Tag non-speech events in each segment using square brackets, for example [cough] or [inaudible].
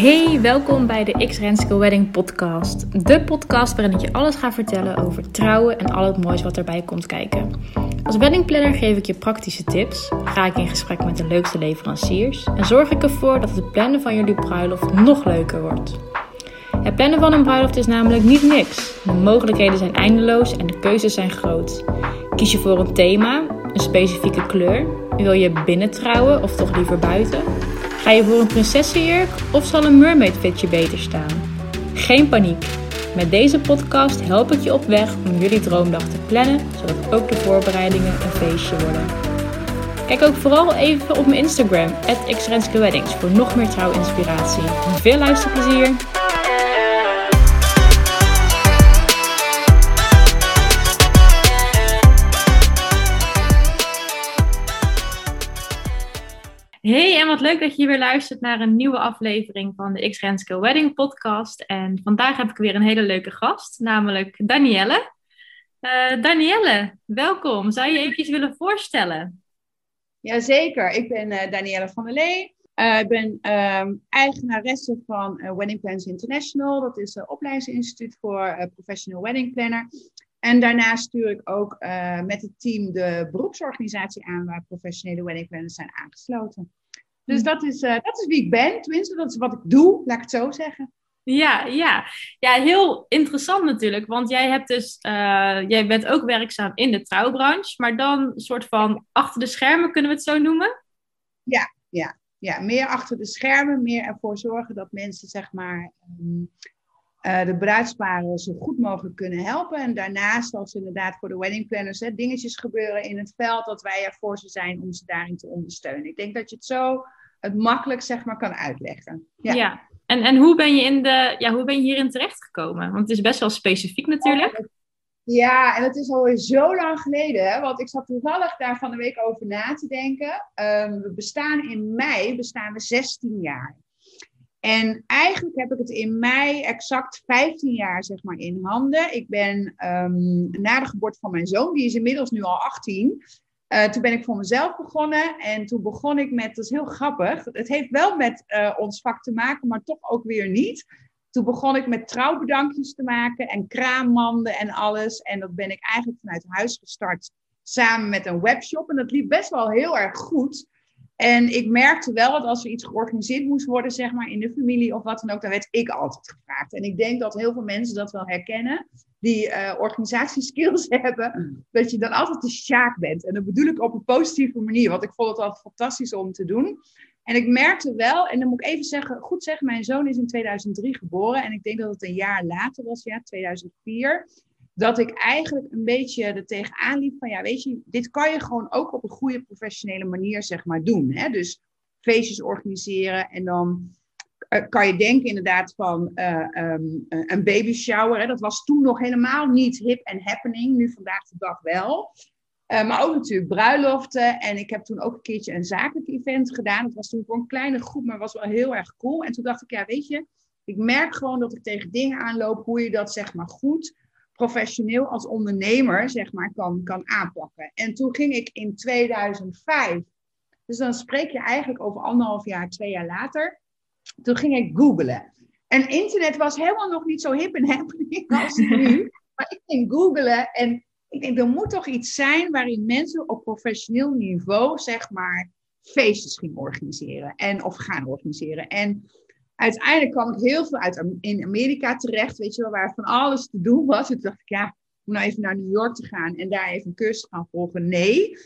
Hey, welkom bij de X Renske Wedding podcast. De podcast waarin ik je alles ga vertellen over trouwen en al het moois wat erbij komt kijken. Als weddingplanner geef ik je praktische tips, ga ik in gesprek met de leukste leveranciers en zorg ik ervoor dat het plannen van jullie bruiloft nog leuker wordt. Het plannen van een bruiloft is namelijk niet niks. De mogelijkheden zijn eindeloos en de keuzes zijn groot. Kies je voor een thema, een specifieke kleur? Wil je binnen trouwen of toch liever buiten? Ga je voor een prinsessenjurk of zal een mermaid fitje beter staan? Geen paniek. Met deze podcast help ik je op weg om jullie droomdag te plannen, zodat ook de voorbereidingen een feestje worden. Kijk ook vooral even op mijn Instagram, @xrenske_weddings, voor nog meer trouwinspiratie. Veel luisterplezier! Hey, en wat leuk dat je weer luistert naar een nieuwe aflevering van de X Renske Wedding Podcast. En vandaag heb ik weer een hele leuke gast, namelijk Danielle. Uh, Danielle, welkom. Zou je eventjes willen voorstellen? Jazeker, ik ben uh, Danielle van der Lee. Uh, ik ben uh, eigenaresse van Wedding Plans International. Dat is een opleidingsinstituut voor professional wedding planner. En daarnaast stuur ik ook uh, met het team de beroepsorganisatie aan waar professionele wedding planners zijn aangesloten. Dus hm. dat is, uh, dat is wie ik ben, tenminste, dat is wat ik doe, laat ik het zo zeggen. Ja, ja. ja heel interessant natuurlijk, want jij, hebt dus, uh, jij bent ook werkzaam in de trouwbranche, maar dan een soort van achter de schermen, kunnen we het zo noemen? Ja, ja, ja. meer achter de schermen, meer ervoor zorgen dat mensen zeg maar um, uh, de bruidsparen zo goed mogelijk kunnen helpen. En daarnaast, als inderdaad voor de wedding planners hè, dingetjes gebeuren in het veld, dat wij er voor ze zijn om ze daarin te ondersteunen. Ik denk dat je het zo het makkelijk zeg maar kan uitleggen. Ja. ja. En, en hoe ben je in de, ja, hoe ben je hierin terechtgekomen? Want het is best wel specifiek natuurlijk. Ja, en het is alweer zo lang geleden, hè? want ik zat toevallig daar van de week over na te denken. Um, we bestaan in mei, bestaan we 16 jaar. En eigenlijk heb ik het in mei exact 15 jaar zeg maar, in handen. Ik ben um, na de geboorte van mijn zoon, die is inmiddels nu al 18. Uh, toen ben ik voor mezelf begonnen en toen begon ik met, dat is heel grappig, het heeft wel met uh, ons vak te maken, maar toch ook weer niet. Toen begon ik met trouwbedankjes te maken en kraammanden en alles. En dat ben ik eigenlijk vanuit huis gestart samen met een webshop. En dat liep best wel heel erg goed. En ik merkte wel dat als er iets georganiseerd moest worden, zeg maar in de familie of wat dan ook, dan werd ik altijd gevraagd. En ik denk dat heel veel mensen dat wel herkennen, die uh, organisatieskills [laughs] hebben, dat je dan altijd de sjaak bent. En dat bedoel ik op een positieve manier, want ik vond het altijd fantastisch om te doen. En ik merkte wel, en dan moet ik even zeggen, goed zeggen, mijn zoon is in 2003 geboren en ik denk dat het een jaar later was, ja, 2004 dat ik eigenlijk een beetje er tegenaan liep van, ja, weet je, dit kan je gewoon ook op een goede professionele manier, zeg maar, doen. Hè? Dus feestjes organiseren en dan uh, kan je denken inderdaad van uh, um, een baby shower. Hè? Dat was toen nog helemaal niet hip en happening, nu vandaag de dag wel. Maar ook natuurlijk bruiloften. En ik heb toen ook een keertje een zakelijk event gedaan. Dat was toen voor een kleine groep, maar was wel heel erg cool. En toen dacht ik, ja, weet je, ik merk gewoon dat ik tegen dingen aanloop, hoe je dat zeg maar goed professioneel als ondernemer, zeg maar, kan, kan aanpakken. En toen ging ik in 2005, dus dan spreek je eigenlijk over anderhalf jaar, twee jaar later, toen ging ik googlen. En internet was helemaal nog niet zo hip en happening [laughs] als nu. Maar ik ging googlen en ik denk, er moet toch iets zijn waarin mensen op professioneel niveau, zeg maar, feestjes gingen organiseren. En, of gaan organiseren. En uiteindelijk kwam ik heel veel uit in Amerika terecht, weet je wel, waar van alles te doen was. toen dacht ik, ja, om nou even naar New York te gaan en daar even een cursus gaan volgen. Nee.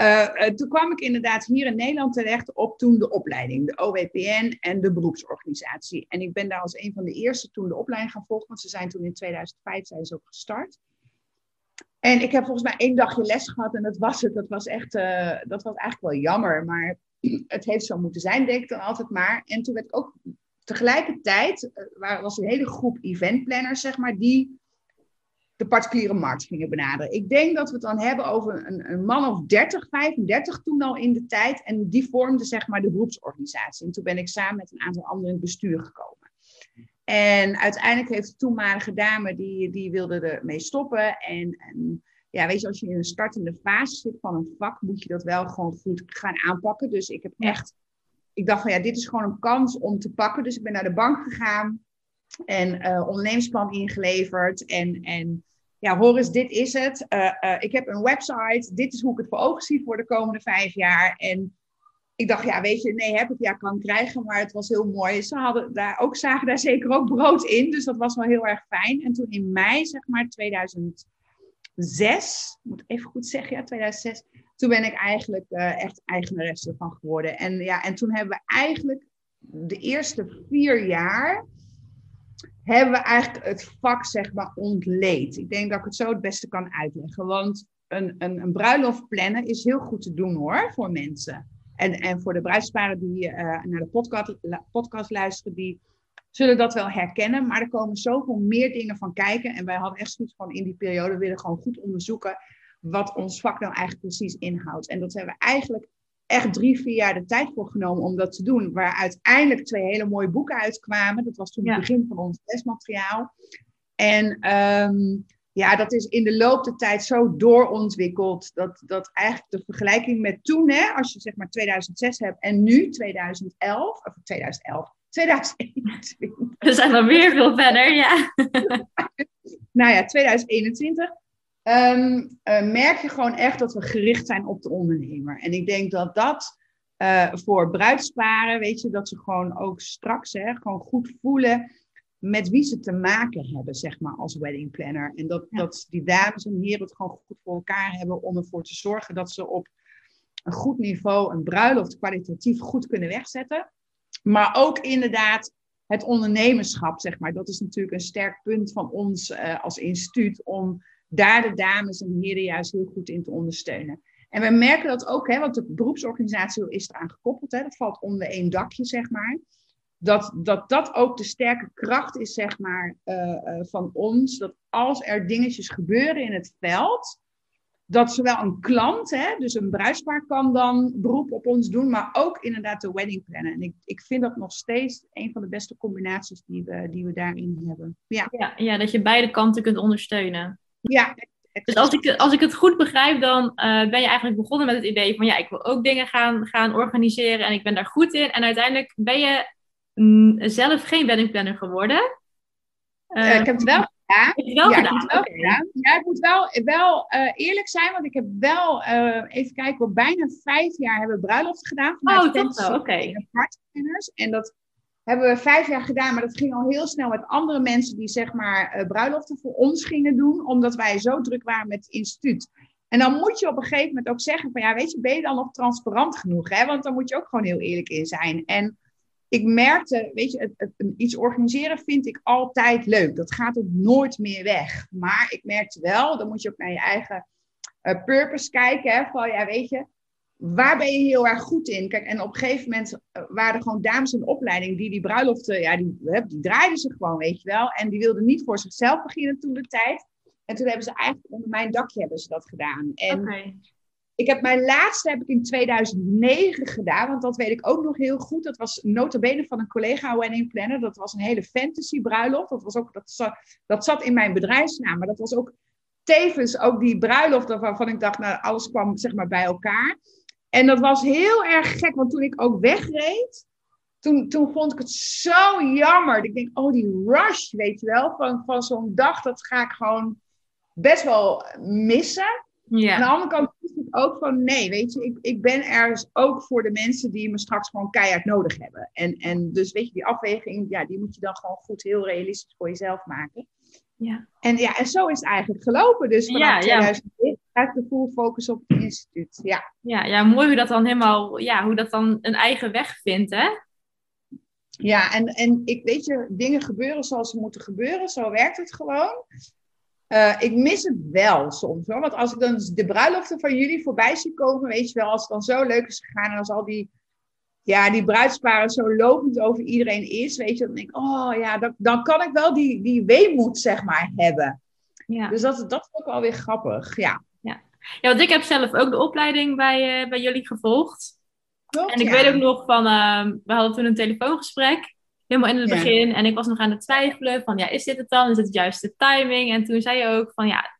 Uh, toen kwam ik inderdaad hier in Nederland terecht op toen de opleiding, de OWPN en de beroepsorganisatie. En ik ben daar als een van de eerste toen de opleiding gaan volgen, want ze zijn toen in 2005 zijn ze ook gestart. En ik heb volgens mij één dagje les gehad en dat was het. Dat was echt, uh, dat was eigenlijk wel jammer, maar [clears throat] het heeft zo moeten zijn, denk ik dan altijd maar. En toen werd ik ook tegelijkertijd uh, was een hele groep eventplanners, zeg maar, die de particuliere markt gingen benaderen. Ik denk dat we het dan hebben over een, een, man of 30, 35 toen al in de tijd. En die vormde zeg maar de beroepsorganisatie. En toen ben ik samen met een aantal anderen in het bestuur gekomen. En uiteindelijk heeft de toenmalige dame, die, die wilde ermee stoppen. En, en ja, weet je, als je in een startende fase zit van een vak, moet je dat wel gewoon goed gaan aanpakken. Dus ik heb echt ik dacht van ja, dit is gewoon een kans om te pakken. Dus ik ben naar de bank gegaan en uh, ingeleverd. En, en ja, hoor eens, dit is het. Uh, uh, ik heb een website. Dit is hoe ik het voor ogen zie voor de komende vijf jaar. En ik dacht, ja, weet je, nee, heb ik ja, kan krijgen, maar het was heel mooi. Ze hadden daar ook, zagen daar zeker ook brood in, dus dat was wel heel erg fijn. En toen in mei, zeg maar, 2006, moet even goed zeggen, ja, 2006, toen ben ik eigenlijk uh, echt eigenares ervan geworden. En ja, en toen hebben we eigenlijk de eerste vier jaar, hebben we eigenlijk het vak, zeg maar, ontleed. Ik denk dat ik het zo het beste kan uitleggen, want een, een, een bruiloft plannen is heel goed te doen hoor, voor mensen. En, en voor de bruidsparen die uh, naar de podcast, podcast luisteren, die zullen dat wel herkennen. Maar er komen zoveel meer dingen van kijken. En wij hadden echt zoiets van in die periode willen gewoon goed onderzoeken wat ons vak nou eigenlijk precies inhoudt. En dat hebben we eigenlijk echt drie, vier jaar de tijd voor genomen om dat te doen. Waar uiteindelijk twee hele mooie boeken uitkwamen. Dat was toen het begin van ons lesmateriaal. En um, ja, dat is in de loop der tijd zo doorontwikkeld. Dat, dat eigenlijk de vergelijking met toen, hè, als je zeg maar 2006 hebt en nu 2011, of 2011, 2021. We zijn dan weer veel verder, ja. [laughs] nou ja, 2021. Um, uh, merk je gewoon echt dat we gericht zijn op de ondernemer. En ik denk dat dat uh, voor bruidsparen, weet je, dat ze gewoon ook straks hè, gewoon goed voelen met wie ze te maken hebben, zeg maar, als wedding planner. En dat, dat die dames en heren het gewoon goed voor elkaar hebben om ervoor te zorgen dat ze op een goed niveau een bruiloft kwalitatief goed kunnen wegzetten. Maar ook inderdaad het ondernemerschap, zeg maar. Dat is natuurlijk een sterk punt van ons uh, als instituut om daar de dames en heren juist heel goed in te ondersteunen. En we merken dat ook, hè, want de beroepsorganisatie is eraan gekoppeld. Hè, dat valt onder één dakje, zeg maar dat, dat dat ook de sterke kracht is, zeg maar, uh, uh, van ons. Dat als er dingetjes gebeuren in het veld, dat zowel een klant, hè, dus een bruidspaar, kan dan beroep op ons doen, maar ook inderdaad de wedding planner. En ik, ik vind dat nog steeds een van de beste combinaties die we, die we daarin hebben. Ja. Ja, ja, dat je beide kanten kunt ondersteunen. Ja. Dus als ik, als ik het goed begrijp, dan uh, ben je eigenlijk begonnen met het idee van ja, ik wil ook dingen gaan, gaan organiseren en ik ben daar goed in. En uiteindelijk ben je zelf geen weddingplanner geworden. Uh, ik heb het wel gedaan. Heb je wel ja, gedaan? Ik heb het wel okay. gedaan. Ja, ik moet wel, wel uh, eerlijk zijn, want ik heb wel, uh, even kijken, we bijna vijf jaar hebben we bruiloften gedaan. Oh, toch zo, oké. Okay. En dat hebben we vijf jaar gedaan, maar dat ging al heel snel met andere mensen die zeg maar bruiloften voor ons gingen doen, omdat wij zo druk waren met het instituut. En dan moet je op een gegeven moment ook zeggen van ja, weet je, ben je dan nog transparant genoeg? Hè? Want dan moet je ook gewoon heel eerlijk in zijn. En ik merkte, weet je, het, het, iets organiseren vind ik altijd leuk. Dat gaat ook nooit meer weg. Maar ik merkte wel, dan moet je ook naar je eigen uh, purpose kijken. Hè, van, ja, weet je, waar ben je heel erg goed in? Kijk, en op een gegeven moment uh, waren er gewoon dames in opleiding die die bruiloften, ja, die, die draaiden ze gewoon, weet je wel. En die wilden niet voor zichzelf beginnen toen de tijd. En toen hebben ze eigenlijk onder mijn dakje hebben ze dat gedaan. En okay. Ik heb mijn laatste heb ik in 2009 gedaan, want dat weet ik ook nog heel goed. Dat was notabene van een collega wedding planner. Dat was een hele fantasy bruiloft. Dat, was ook, dat, zat, dat zat in mijn bedrijfsnaam, maar dat was ook tevens ook die bruiloft waarvan ik dacht, nou alles kwam zeg maar bij elkaar. En dat was heel erg gek, want toen ik ook wegreed, toen, toen vond ik het zo jammer. Ik denk, oh, die rush, weet je wel, van, van zo'n dag, dat ga ik gewoon best wel missen. Ja. Aan de andere kant is het ook van, nee, weet je, ik, ik ben ergens ook voor de mensen die me straks gewoon keihard nodig hebben. En, en dus, weet je, die afweging, ja, die moet je dan gewoon goed, heel realistisch voor jezelf maken. Ja. En, ja, en zo is het eigenlijk gelopen. Dus vanaf ja, 2000 Echt de full focus op het hm. instituut, ja. ja. Ja, mooi hoe dat dan helemaal, ja, hoe dat dan een eigen weg vindt, hè? Ja, en, en ik weet je, dingen gebeuren zoals ze moeten gebeuren, zo werkt het gewoon. Eh, ik mis het wel soms hoor. Want als ik dan de bruiloften van jullie voorbij zie komen, weet je wel, als het dan zo leuk is gegaan en als al die, ja, die bruidsparen zo lopend over iedereen is, weet je, dan denk ik, oh ja, dan, dan kan ik wel die, die weemoed, zeg maar, hebben. Ja. Dus dat, dat is ook wel weer grappig, ja. Ja, want ik heb zelf ook de opleiding bij, uh, bij jullie gevolgd. Klopt, En ik ja. weet ook nog van, uh, we hadden toen een telefoongesprek, helemaal in het Ja. begin. En ik was nog aan het twijfelen van, ja, is dit het dan? Is het de timing? En toen zei je ook van, ja,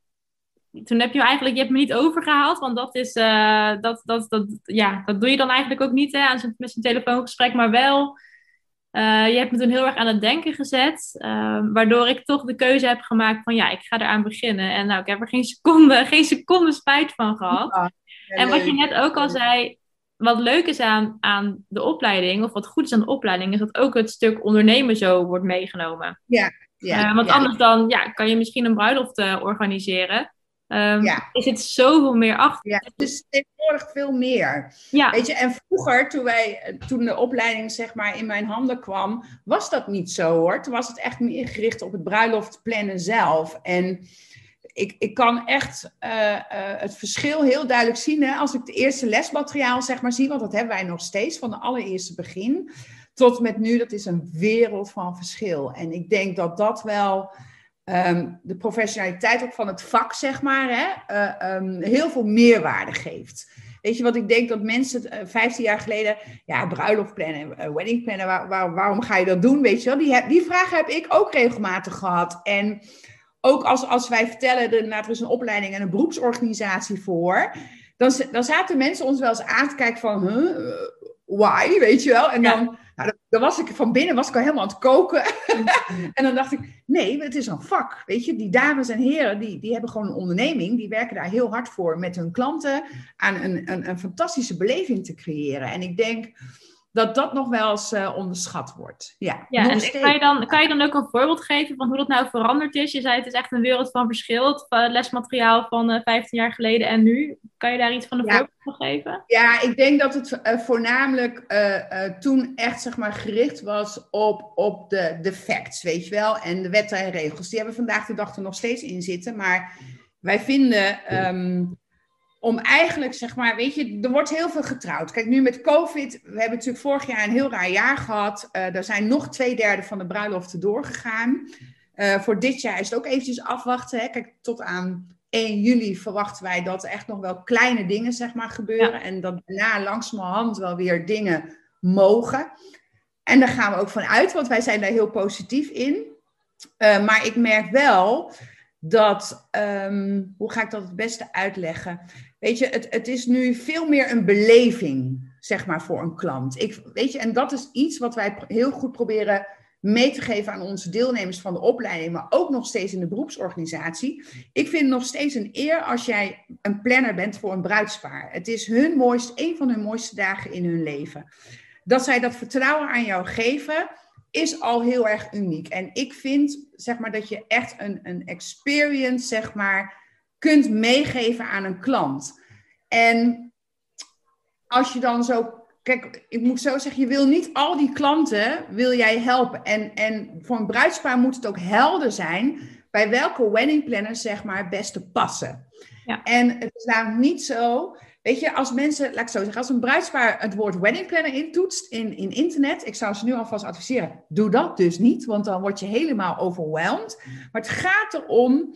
toen heb je eigenlijk, je hebt me niet overgehaald, want dat is, uh, dat, dat, dat, ja, dat doe je dan eigenlijk ook niet hè, aan met zijn telefoongesprek, maar wel, uh, je hebt me toen heel erg aan het denken gezet, uh, waardoor ik toch de keuze heb gemaakt van ja, ik ga eraan beginnen. En nou, ik heb er geen seconde, [laughs] geen seconde spijt van gehad. Ja, en wat je net ook al zei, wat leuk is aan, aan de opleiding, of wat goed is aan de opleiding, is dat ook het stuk ondernemen zo wordt meegenomen. Ja, ja, uh, want anders dan ja, kan je misschien een bruiloft uh, organiseren. Um, ja. Er zit zoveel meer achter. Ja, het is tegenwoordig veel meer. Ja. Weet je, en vroeger, toen, wij, toen de opleiding zeg maar in mijn handen kwam, was dat niet zo hoor. Toen was het echt meer gericht op het bruiloftplannen zelf. En ik, ik kan echt uh, uh, het verschil heel duidelijk zien hè, als ik de eerste lesmateriaal zeg maar zie, want dat hebben wij nog steeds van de allereerste begin tot met nu. Dat is een wereld van verschil. En ik denk dat dat wel um, de professionaliteit ook van het vak, zeg maar, hè, uh, um, heel veel meerwaarde geeft. Weet je wat ik denk dat mensen uh, 15 jaar geleden, ja, bruiloft plannen, uh, wedding plannen, waar, waarom ga je dat doen? Weet je wel, die, die vragen heb ik ook regelmatig gehad. En ook als, als wij vertellen, er, nou, er is een opleiding en een beroepsorganisatie voor, dan, dan zaten mensen ons wel eens aan te kijken van, huh, why, weet je wel? En dan, nou, dan was ik van binnen was ik al helemaal aan het koken. [laughs] en dan dacht ik, nee, het is een vak. Weet je, die dames en heren, die, die hebben gewoon een onderneming. Die werken daar heel hard voor met hun klanten aan een, een, een fantastische beleving te creëren. En ik denk dat dat nog wel eens uh, onderschat wordt. Ja, ja en kan je, dan, kan je dan ook een voorbeeld geven van hoe dat nou veranderd is? Je zei het is echt een wereld van verschil, het eh, lesmateriaal van uh, eh, 15 jaar geleden en nu. Kan je daar iets van een ja. voorbeeld van geven? Ja, ik denk dat het voornamelijk toen echt zeg maar, gericht was op, op de, de facts, weet je wel, en de wetten en regels. Die hebben vandaag de dag er nog steeds in zitten, maar wij vinden... Um, om eigenlijk, zeg maar, weet je, er wordt heel veel getrouwd. Kijk, nu met COVID, we hebben natuurlijk vorig jaar een heel raar jaar gehad. Uh, er zijn nog twee derde van de bruiloften doorgegaan. Uh, voor dit jaar is het ook eventjes afwachten. Hè. Kijk, tot aan 1 juli verwachten wij dat er echt nog wel kleine dingen, zeg maar, gebeuren. Ja. En dat daarna langzamerhand wel weer dingen mogen. En daar gaan we ook van uit, want wij zijn daar heel positief in. Uh, maar ik merk wel dat, um, hoe ga ik dat het beste uitleggen? Weet je, het, het is nu veel meer een beleving, zeg maar, voor een klant. Ik, weet je, en dat is iets wat wij heel goed proberen mee te geven aan onze deelnemers van de opleiding, maar ook nog steeds in de beroepsorganisatie. Ik vind het nog steeds een eer als jij een planner bent voor een bruidspaar. Het is hun mooiste, een van hun mooiste dagen in hun leven. Dat zij dat vertrouwen aan jou geven, is al heel erg uniek. En ik vind, zeg maar, dat je echt een, een experience, zeg maar, kunt meegeven aan een klant. En als je dan zo kijk, ik moet zo zeggen, je wil niet al die klanten wil jij helpen. En, en voor een bruidspaar moet het ook helder zijn bij welke wedding planner zeg maar het beste passen. Ja. En het is namelijk niet zo, weet je, als mensen, laat ik zo zeggen, als een bruidspaar het woord wedding planner intoetst in, in internet, ik zou ze nu alvast adviseren, doe dat dus niet, want dan word je helemaal overweldigd. Maar het gaat erom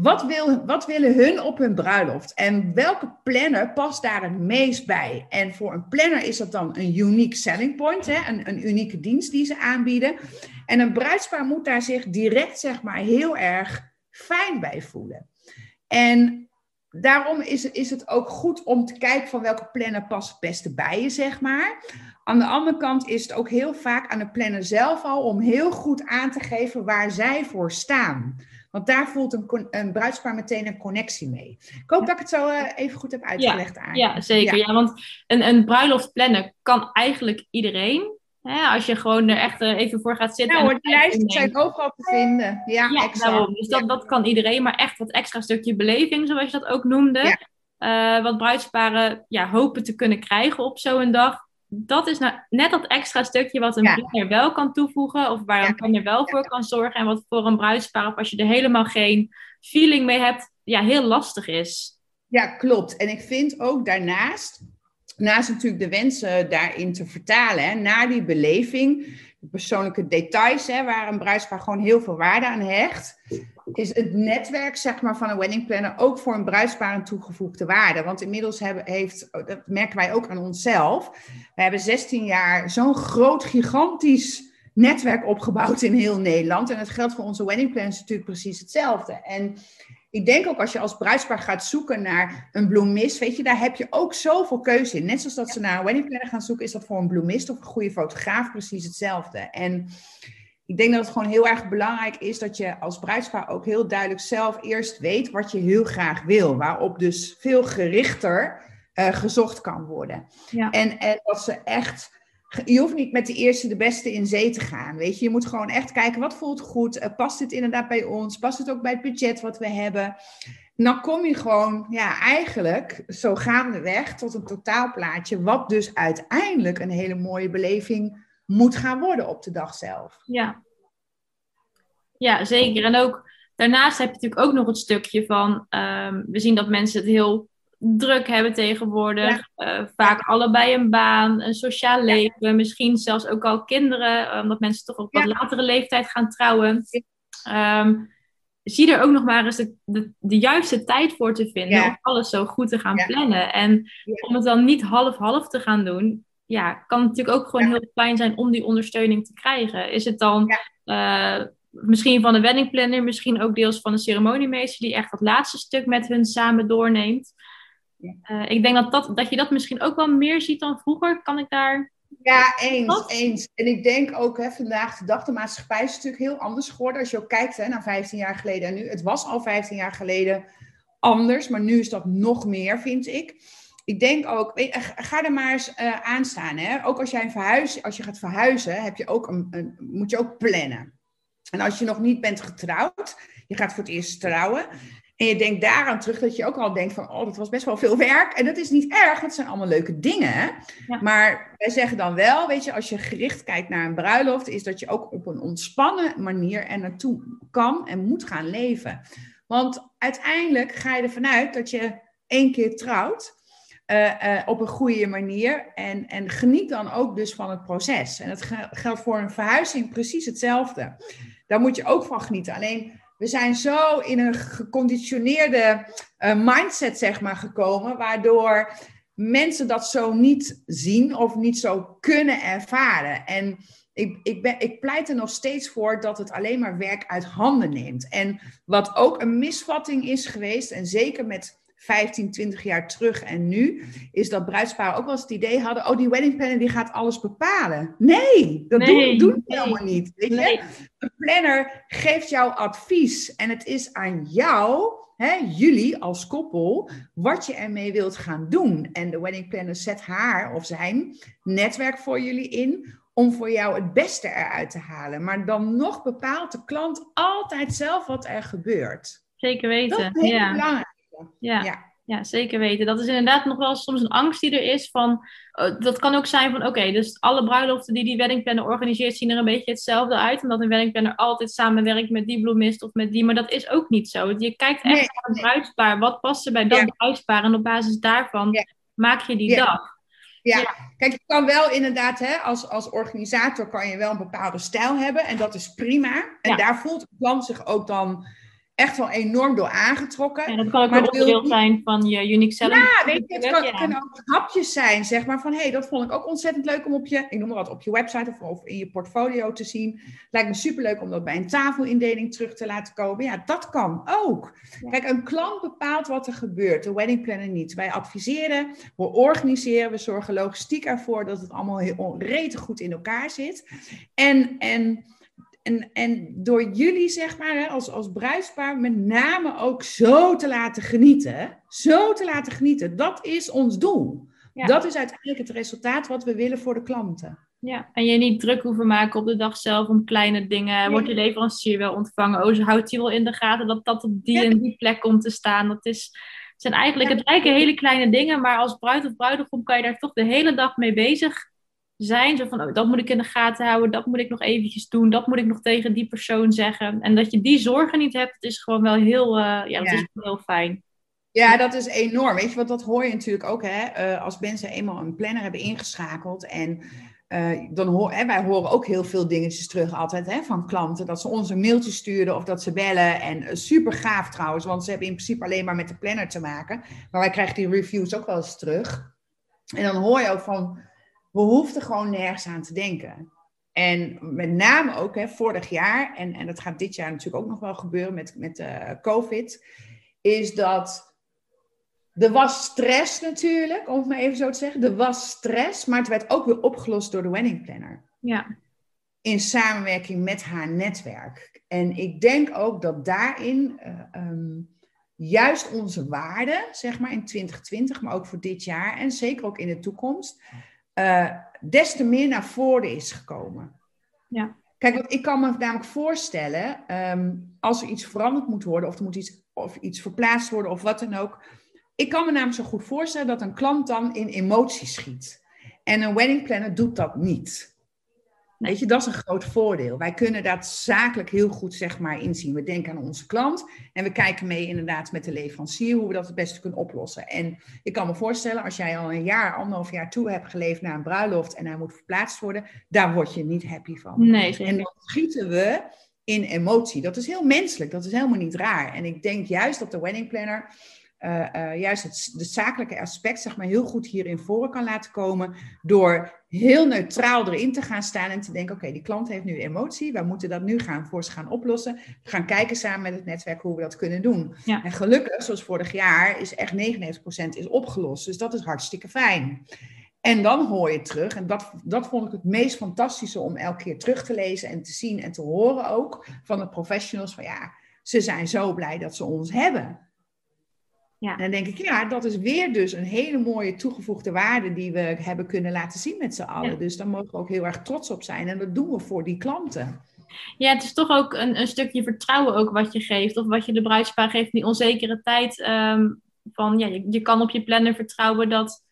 wat, wil, wat willen hun op hun bruiloft? En welke planner past daar het meest bij? En voor een planner is dat dan een unique selling point, hè? Een, een unieke dienst die ze aanbieden. En een bruidspaar moet daar zich direct, zeg maar, heel erg fijn bij voelen. En daarom is, is het ook goed om te kijken van welke planner past het beste bij je, zeg maar. Aan de andere kant is het ook heel vaak aan de planner zelf al om heel goed aan te geven waar zij voor staan. Want daar voelt een, een bruidspaar meteen een connectie mee. Ik hoop dat ik het zo uh, even goed heb uitgelegd ja, aan Ja, zeker. Ja. ja want een, een bruiloft plannen kan eigenlijk iedereen. Hè, als je gewoon er echt uh, even voor gaat zitten. Hoor, die lijsten zijn overal te vinden. Ja, ja exact. Dus dat, dat kan iedereen. Maar echt wat extra stukje beleving, zoals je dat ook noemde. Uh, wat bruidsparen ja, hopen te kunnen krijgen op zo'n dag dat is nou net dat extra stukje wat een ja. planner wel kan toevoegen. Of waar een planner wel voor kan zorgen. En wat voor een bruidspaar, of als je er helemaal geen feeling mee hebt, ja, heel lastig is. Ja, klopt. En ik vind ook daarnaast, naast natuurlijk de wensen daarin te vertalen, hè, naar die beleving, de persoonlijke details, hè, waar een bruidspaar gewoon heel veel waarde aan hecht, is het netwerk zeg maar, van een wedding planner ook voor een bruidspaar een toegevoegde waarde. Want inmiddels hebben, heeft, dat merken wij ook aan onszelf, we hebben 16 jaar zo'n groot, gigantisch netwerk opgebouwd in heel Nederland. En het geldt voor onze wedding planners natuurlijk precies hetzelfde. En ik denk ook als je als bruidspaar gaat zoeken naar een bloemist, weet je, daar heb je ook zoveel keuze in. Net zoals dat ze naar een wedding planner gaan zoeken, is dat voor een bloemist of een goede fotograaf precies hetzelfde. En ik denk dat het gewoon heel erg belangrijk is dat je als bruidspaar ook heel duidelijk zelf eerst weet wat je heel graag wil. Waarop dus veel gerichter uh, gezocht kan worden. Ja. En, en dat ze echt. Je hoeft niet met de eerste de beste in zee te gaan. Weet je, je moet gewoon echt kijken wat voelt goed. Uh, past dit inderdaad bij ons? Past het ook bij het budget wat we hebben? Dan kom je gewoon, ja, eigenlijk zo gaandeweg tot een totaalplaatje. Wat dus uiteindelijk een hele mooie beleving moet gaan worden op de dag zelf. Ja, ja zeker. En ook daarnaast heb je natuurlijk ook nog het stukje van, um, we zien dat mensen het heel druk hebben tegenwoordig. Uh, vaak allebei een baan, een sociaal leven, misschien zelfs ook al kinderen, omdat mensen toch ook wat latere leeftijd gaan trouwen. Um, zie er ook nog maar eens de, de, de juiste tijd voor te vinden om alles zo goed te gaan plannen. En om het dan niet half-half te gaan doen, ja, kan het natuurlijk ook gewoon heel fijn zijn om die ondersteuning te krijgen. Is het dan uh, misschien van de weddingplanner, misschien ook deels van de ceremoniemeester die echt dat laatste stuk met hun samen doorneemt. Uh, ik denk dat, dat, dat je dat misschien ook wel meer ziet dan vroeger. Kan ik daar. Ja, eens, eens. En ik denk ook hè, vandaag de dag, de maatschappij is natuurlijk heel anders geworden. Als je ook kijkt hè, naar 15 jaar geleden en nu. Het was al 15 jaar geleden anders, maar nu is dat nog meer, vind ik. Ik denk ook, ga er maar eens uh, aan staan. Hè? Ook als jij een verhuis, als je gaat verhuizen, heb je ook een, een, moet je ook plannen. En als je nog niet bent getrouwd, je gaat voor het eerst trouwen. En je denkt daaraan terug dat je ook al denkt van, oh, dat was best wel veel werk. En dat is niet erg, dat zijn allemaal leuke dingen. Maar wij zeggen dan wel, weet je, als je gericht kijkt naar een bruiloft, is dat je ook op een ontspannen manier er naartoe kan en moet gaan leven. Want uiteindelijk ga je ervan uit dat je één keer trouwt. Uh, uh, op een goede manier. En, en geniet dan ook dus van het proces. En dat geldt voor een verhuizing precies hetzelfde. Daar moet je ook van genieten. Alleen we zijn zo in een geconditioneerde uh, mindset, zeg maar, gekomen, waardoor mensen dat zo niet zien of niet zo kunnen ervaren. En ik, ik, ben, ik pleit er nog steeds voor dat het alleen maar werk uit handen neemt. En wat ook een misvatting is geweest, en zeker met 15, 20 jaar terug en nu, is dat bruidsparen ook wel eens het idee hadden, oh, die wedding planner die gaat alles bepalen. Nee, dat doen, doen we helemaal niet. Weet je? Een planner geeft jou advies en het is aan jou, hè, jullie als koppel, wat je ermee wilt gaan doen. En de wedding planner zet haar of zijn netwerk voor jullie in om voor jou het beste eruit te halen. Maar dan nog bepaalt de klant altijd zelf wat er gebeurt. Zeker weten. Dat is heel ja. belangrijk. Ja. ja. zeker weten. Dat is inderdaad nog wel soms een angst die er is van... Uh, dat kan ook zijn van, oké, dus alle bruiloften die die weddingplanner organiseert... zien er een beetje hetzelfde uit. Omdat een weddingplanner altijd samenwerkt met die bloemist of met die. Maar dat is ook niet zo. Je kijkt echt naar het bruidspaar. Wat past er bij dat ja. bruidspaar? En op basis daarvan maak je die dag. Ja. ja. kijk, je kan wel inderdaad, hè, als, als organisator kan je wel een bepaalde stijl hebben en dat is prima. En daar voelt het klant zich ook dan echt wel enorm door aangetrokken. En dat kan ook maar een onderdeel zijn van je unique selling. Ja, weet je, het kan, kunnen ook hapjes zijn, zeg maar, van hé, hey, dat vond ik ook ontzettend leuk om op je, ik noem maar wat, op je website of, of in je portfolio te zien. Lijkt me superleuk om dat bij een tafelindeling terug te laten komen. Ja, dat kan ook. Kijk, een klant bepaalt wat er gebeurt, de wedding planner niet. Wij adviseren, we organiseren, we zorgen logistiek ervoor dat het allemaal heel rete goed in elkaar zit. En, en en, en door jullie, zeg maar, hè, als, als bruidspaar, met name ook zo te laten genieten. Zo te laten genieten. Dat is ons doel. Dat is uiteindelijk het resultaat wat we willen voor de klanten. Ja, en je niet druk hoeven maken op de dag zelf om kleine dingen. Wordt je leverancier wel ontvangen? Oh, ze houdt je wel in de gaten dat dat op die en die plek komt te staan. Dat is, zijn eigenlijk, het lijken hele kleine dingen, maar als bruid of bruidegom kan je daar toch de hele dag mee bezig zijn. Zo van, oh, dat moet ik in de gaten houden, dat moet ik nog eventjes doen, dat moet ik nog tegen die persoon zeggen. En dat je die zorgen niet hebt, is gewoon wel heel, uh, ja, dat is heel fijn. Ja, dat is enorm. Weet je, want dat hoor je natuurlijk ook, hè, uh, als mensen eenmaal een planner hebben ingeschakeld en uh, dan hoor, hè, wij horen ook heel veel dingetjes terug altijd hè, van klanten. Dat ze ons een mailtje sturen of dat ze bellen. En super gaaf trouwens, want ze hebben in principe alleen maar met de planner te maken. Maar wij krijgen die reviews ook wel eens terug. En dan hoor je ook van, we hoefden gewoon nergens aan te denken. En met name ook hè, vorig jaar, en, en dat gaat dit jaar natuurlijk ook nog wel gebeuren met, met uh, COVID, is dat er was stress natuurlijk, om het maar even zo te zeggen. Er was stress, maar het werd ook weer opgelost door de wedding planner. Ja. In samenwerking met haar netwerk. En ik denk ook dat daarin uh, um, juist onze waarde, zeg maar in 2020, maar ook voor dit jaar en zeker ook in de toekomst, uh, des te meer naar voren is gekomen. Ja. Kijk, ik kan me namelijk voorstellen, um, als er iets veranderd moet worden, of er moet iets, of iets verplaatst worden, of wat dan ook. Ik kan me namelijk zo goed voorstellen dat een klant dan in emoties schiet. En een wedding planner doet dat niet. Weet je, dat is een groot voordeel. Wij kunnen dat zakelijk heel goed zeg maar, inzien. We denken aan onze klant en we kijken mee inderdaad met de leverancier hoe we dat het beste kunnen oplossen. En ik kan me voorstellen, als jij al een jaar, anderhalf jaar toe hebt geleefd naar een bruiloft en hij moet verplaatst worden, daar word je niet happy van. Nee, en dan schieten we in emotie. Dat is heel menselijk, dat is helemaal niet raar. En ik denk juist dat de wedding planner uh, uh, juist het, het, zakelijke aspect zeg maar, heel goed hierin voor kan laten komen. Door heel neutraal erin te gaan staan en te denken: oké, okay, die klant heeft nu emotie. We moeten dat nu gaan voor ze gaan oplossen. We gaan kijken samen met het netwerk hoe we dat kunnen doen. Ja. En gelukkig, zoals vorig jaar, is echt 99% is opgelost. Dus dat is hartstikke fijn. En dan hoor je terug. En dat, dat vond ik het meest fantastische om elke keer terug te lezen en te zien en te horen ook van de professionals. Van ja, ze zijn zo blij dat ze ons hebben. Ja. En dan denk ik, ja, dat is weer dus een hele mooie toegevoegde waarde die we hebben kunnen laten zien met z'n allen. Ja. Dus daar mogen we ook heel erg trots op zijn. En dat doen we voor die klanten. Ja, het is toch ook een, een stukje vertrouwen ook wat je geeft. Of wat je de bruidspaar geeft in die onzekere tijd. ehm, van, ja, je, je kan op je planner vertrouwen dat,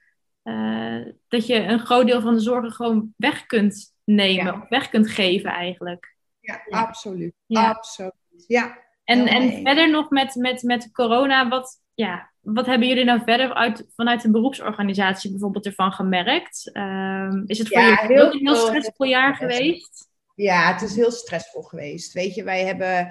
eh, dat je een groot deel van de zorgen gewoon weg kunt nemen. Ja. Of weg kunt geven eigenlijk. Ja, Ja. absoluut. Absoluut. Ja. En, en verder nog met, met, met corona, wat, ja, wat hebben jullie nou verder uit, vanuit de beroepsorganisatie bijvoorbeeld ervan gemerkt? Ehm, is het voor Ja, jullie heel een heel stressvol jaar geweest? Ja, het is heel stressvol geweest. Weet je, wij hebben.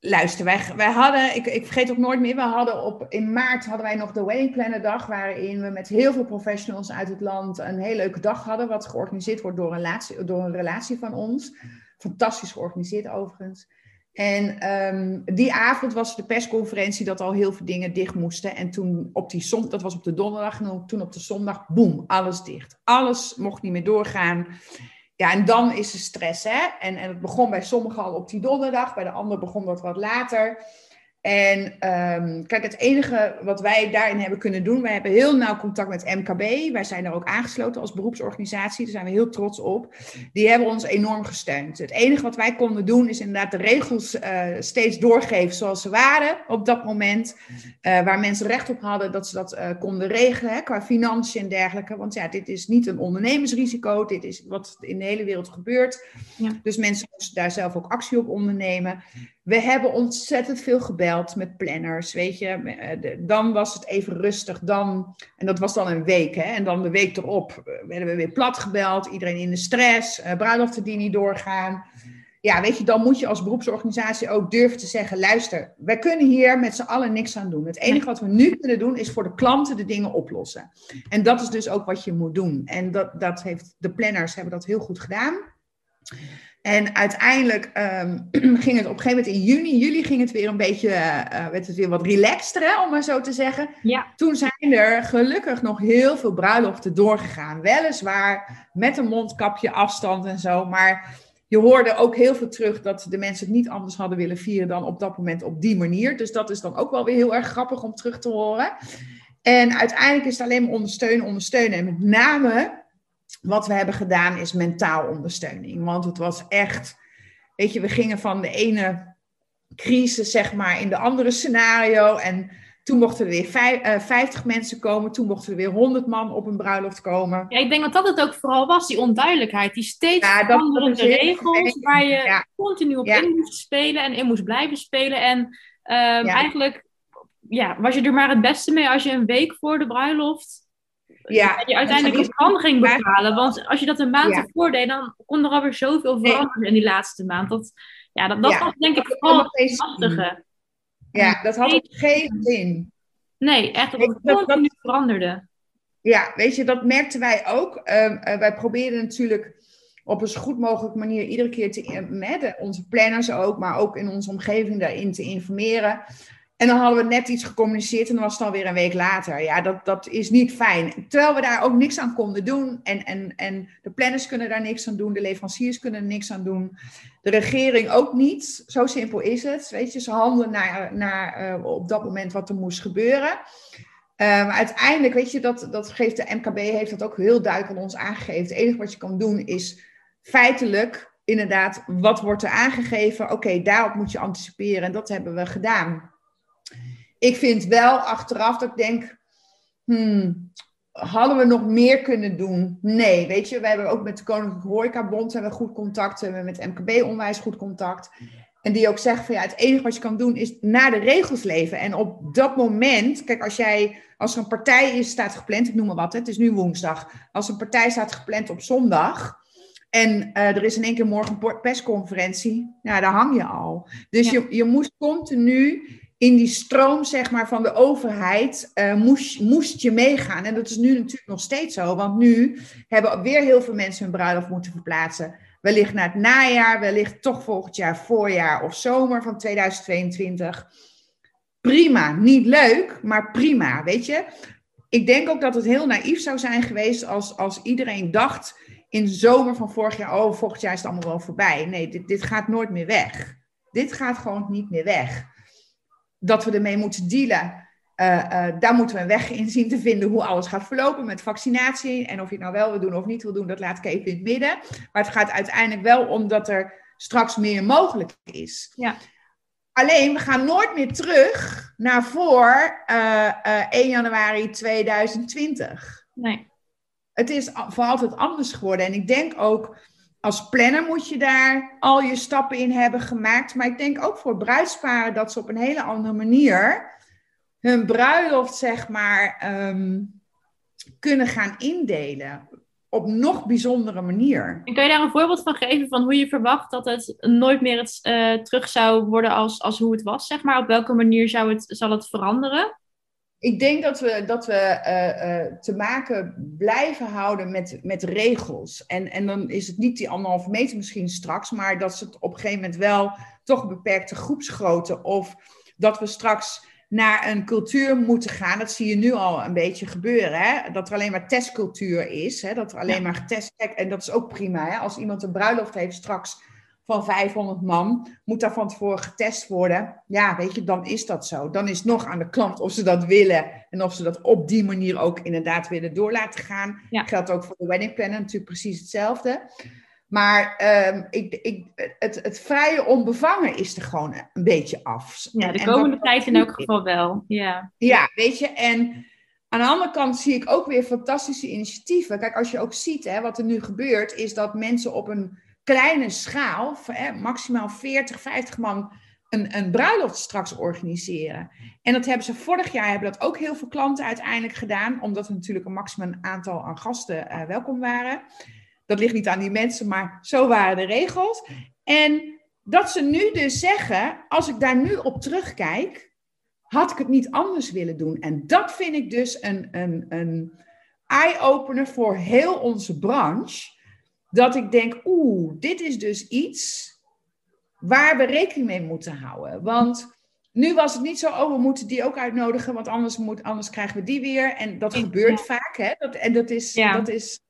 Luister, wij, wij hadden, ik, ik vergeet ook nooit meer, we hadden op, in maart hadden wij nog de Wedding Planner Dag, waarin we met heel veel professionals uit het land een hele leuke dag hadden, wat georganiseerd wordt door een relatie, door een relatie van ons. Fantastisch georganiseerd overigens. En ehm, die avond was de persconferentie dat al heel veel dingen dicht moesten. En toen op die zondag, dat was op de donderdag, en toen op de zondag, boem, alles dicht. Alles mocht niet meer doorgaan. Ja, en dan is er stress, hè. En, en het begon bij sommigen al op die donderdag, bij de anderen begon dat wat later. En ehm, kijk, het enige wat wij daarin hebben kunnen doen, wij hebben heel nauw contact met MKB. Wij zijn er ook aangesloten als beroepsorganisatie, daar zijn we heel trots op. Die hebben ons enorm gesteund. Het enige wat wij konden doen, is inderdaad de regels eh, steeds doorgeven zoals ze waren op dat moment. Eh, waar mensen recht op hadden dat ze dat eh, konden regelen, hè, qua financiën en dergelijke. Want ja, dit is niet een ondernemersrisico, dit is wat in de hele wereld gebeurt. Ja. Dus mensen moesten daar zelf ook actie op ondernemen. We hebben ontzettend veel gebeld met planners, weet je. Eh, Dan was het even rustig, dan, en dat was dan een week, hè. En dan de week erop eh, werden we weer plat gebeld, iedereen in de stress, eh, bruiloften die niet doorgaan. Ja, weet je, dan moet je als beroepsorganisatie ook durven te zeggen, luister, wij kunnen hier met z'n allen niks aan doen. Het enige wat we nu kunnen doen, is voor de klanten de dingen oplossen. En dat is dus ook wat je moet doen. En dat, dat heeft, de planners hebben dat heel goed gedaan. En uiteindelijk ehm, [clears throat] ging het op een gegeven moment in juni, juli ging het weer een beetje, eh, werd het weer wat relaxter, hè, om maar zo te zeggen. Ja. Toen zijn er gelukkig nog heel veel bruiloften doorgegaan. Weliswaar met een mondkapje, afstand en zo, maar je hoorde ook heel veel terug dat de mensen het niet anders hadden willen vieren dan op dat moment op die manier. Dus dat is dan ook wel weer heel erg grappig om terug te horen. En uiteindelijk is het alleen maar ondersteunen, ondersteunen. En met name wat we hebben gedaan is mentaal ondersteuning. Want het was echt, weet je, we gingen van de ene crisis, zeg maar, in de andere scenario. En toen mochten er weer vijf, eh, 50 mensen komen. Toen mochten er weer 100 man op een bruiloft komen. Ja, ik denk dat dat het ook vooral was, die onduidelijkheid. Die steeds Ja, veranderende regels, waar je Ja. continu op Ja. in moest spelen en in moest blijven spelen. En ehm, eigenlijk ja, was je er maar het beste mee als je een week voor de bruiloft Ja, je uiteindelijk ging maar- bepalen. Want als je dat een maand ervoor deed, dan kon er alweer zoveel Nee. veranderen in die laatste maand. Dat, ja, dat, dat was denk ik vooral het lastige. Ja, dat had ook geen zin. Nee, echt dat het dat- continu veranderde. Ja, weet je, dat merkten wij ook. Ehm, eh, wij probeerden natuurlijk op een zo goed mogelijke manier iedere keer te, eh, met de- onze planners ook, maar ook in onze omgeving daarin te informeren. En dan hadden we net iets gecommuniceerd en dan was het alweer een week later. Ja, dat, dat is niet fijn. Terwijl we daar ook niks aan konden doen. En, en, en de planners kunnen daar niks aan doen. De leveranciers kunnen niks aan doen. De regering ook niet. Zo simpel is het. Weet je, ze handelen naar, naar uh, op dat moment wat er moest gebeuren. Um, uiteindelijk, weet je, dat, dat geeft de MKB heeft dat ook heel duidelijk aan ons aangegeven. Het enige wat je kan doen is feitelijk inderdaad, wat wordt er aangegeven? Oké, daarop moet je anticiperen en dat hebben we gedaan. Ik vind wel achteraf dat ik denk, hmm, hadden we nog meer kunnen doen? Nee, weet je, we hebben ook met de Koninklijke Horecabond hebben we goed contact, we hebben met MKB onwijs goed contact. En die ook zeggen van ja, het enige wat je kan doen is naar de regels leven. En op dat moment, kijk, als jij, als er een partij is, staat gepland, ik noem maar wat, het is nu woensdag. Als een partij staat gepland op zondag en uh, er is in één keer morgen een persconferentie, ja, daar hang je al. Dus je, je moest continu in die stroom zeg maar, van de overheid uh, moest, moest je meegaan. En dat is nu natuurlijk nog steeds zo, want nu hebben weer heel veel mensen hun bruiloft moeten verplaatsen. Wellicht naar het najaar, wellicht toch volgend jaar voorjaar of zomer van 2022. Prima, niet leuk, maar prima, weet je. Ik denk ook dat het heel naïef zou zijn geweest als, als iedereen dacht in de zomer van vorig jaar, oh, volgend jaar is het allemaal wel voorbij. Nee, dit, dit gaat nooit meer weg. Dit gaat gewoon niet meer weg dat we ermee moeten dealen. Uh, uh, daar moeten we een weg in zien te vinden hoe alles gaat verlopen met vaccinatie. En of je het nou wel wil doen of niet wil doen, dat laat ik even in het midden. Maar het gaat uiteindelijk wel om dat er straks meer mogelijk is. Ja. Alleen, we gaan nooit meer terug naar voor uh, eh, 1 januari 2020. Nee. Het is voor altijd anders geworden. En ik denk ook als planner moet je daar al je stappen in hebben gemaakt. Maar ik denk ook voor bruidsparen dat ze op een hele andere manier hun bruiloft, zeg maar, ehm, kunnen gaan indelen. Op nog bijzondere manier. En kan je daar een voorbeeld van geven van hoe je verwacht dat het nooit meer het, uh, terug zou worden als, als hoe het was? Zeg maar? Op welke manier zou het, zal het veranderen? Ik denk dat we, dat we uh, uh, te maken blijven houden met, met regels. En, en dan is het niet die anderhalve meter misschien straks, maar dat ze het op een gegeven moment wel toch beperkte groepsgrootte. Of dat we straks naar een cultuur moeten gaan. Dat zie je nu al een beetje gebeuren. Hè? Dat er alleen maar testcultuur is. Hè? Dat er alleen maar getest En dat is ook prima. Hè? Als iemand een bruiloft heeft straks van 500 man, moet daar van tevoren getest worden. Ja, weet je, dan is dat zo. Dan is het nog aan de klant of ze dat willen en of ze dat op die manier ook inderdaad willen door laten gaan. Ja. Geldt ook voor de wedding planner natuurlijk precies hetzelfde. Maar um, ik, ik, het, het vrije onbevangen is er gewoon een beetje af. Ja, de komende tijd in elk geval wel. Ja. ja, weet je, en aan de andere kant zie ik ook weer fantastische initiatieven. Kijk, als je ook ziet hè, wat er nu gebeurt, is dat mensen op een kleine schaal, maximaal 40, 50 man, een, een bruiloft straks organiseren. En dat hebben ze vorig jaar, hebben dat ook heel veel klanten uiteindelijk gedaan, omdat er natuurlijk een maximum aantal aan gasten uh, welkom waren. Dat ligt niet aan die mensen, maar zo waren de regels. En dat ze nu dus zeggen, als ik daar nu op terugkijk, had ik het niet anders willen doen. En dat vind ik dus een, een, een eye-opener voor heel onze branche dat ik denk, oeh, dit is dus iets waar we rekening mee moeten houden. Want nu was het niet zo, oh, we moeten die ook uitnodigen, want anders, moet, anders krijgen we die weer. En dat gebeurt vaak, hè? Dat, en dat is, dat is,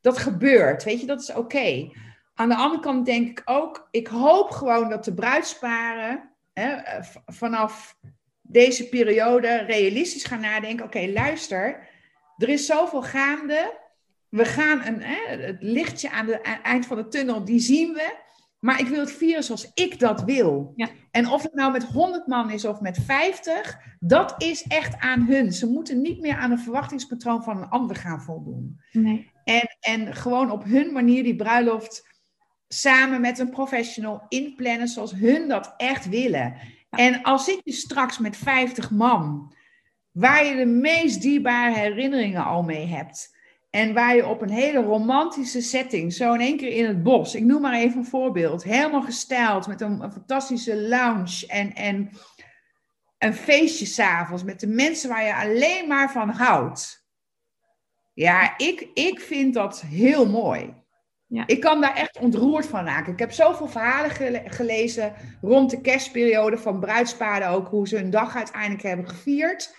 dat gebeurt, weet je, dat is oké. Aan de andere kant denk ik ook, ik hoop gewoon dat de bruidsparen hè, vanaf deze periode realistisch gaan nadenken. Oké, luister, er is zoveel gaande we gaan een, hè, het lichtje aan het eind van de tunnel, die zien we. Maar ik wil het vieren zoals ik dat wil. Ja. En of het nou met 100 man is of met 50, dat is echt aan hun. Ze moeten niet meer aan een verwachtingspatroon van een ander gaan voldoen. Nee. En, en gewoon op hun manier die bruiloft samen met een professional inplannen zoals hun dat echt willen. En als zit je straks met 50 man, waar je de meest dierbare herinneringen al mee hebt en waar je op een hele romantische setting, zo in één keer in het bos, ik noem maar even een voorbeeld, helemaal gestyled met een, fantastische lounge en, en een feestje s'avonds met de mensen waar je alleen maar van houdt. Ja, ik, ik vind dat heel mooi. Ja. Ik kan daar echt ontroerd van raken. Ik heb zoveel verhalen gelezen rond de kerstperiode van bruidspaarden ook, hoe ze hun dag uiteindelijk hebben gevierd.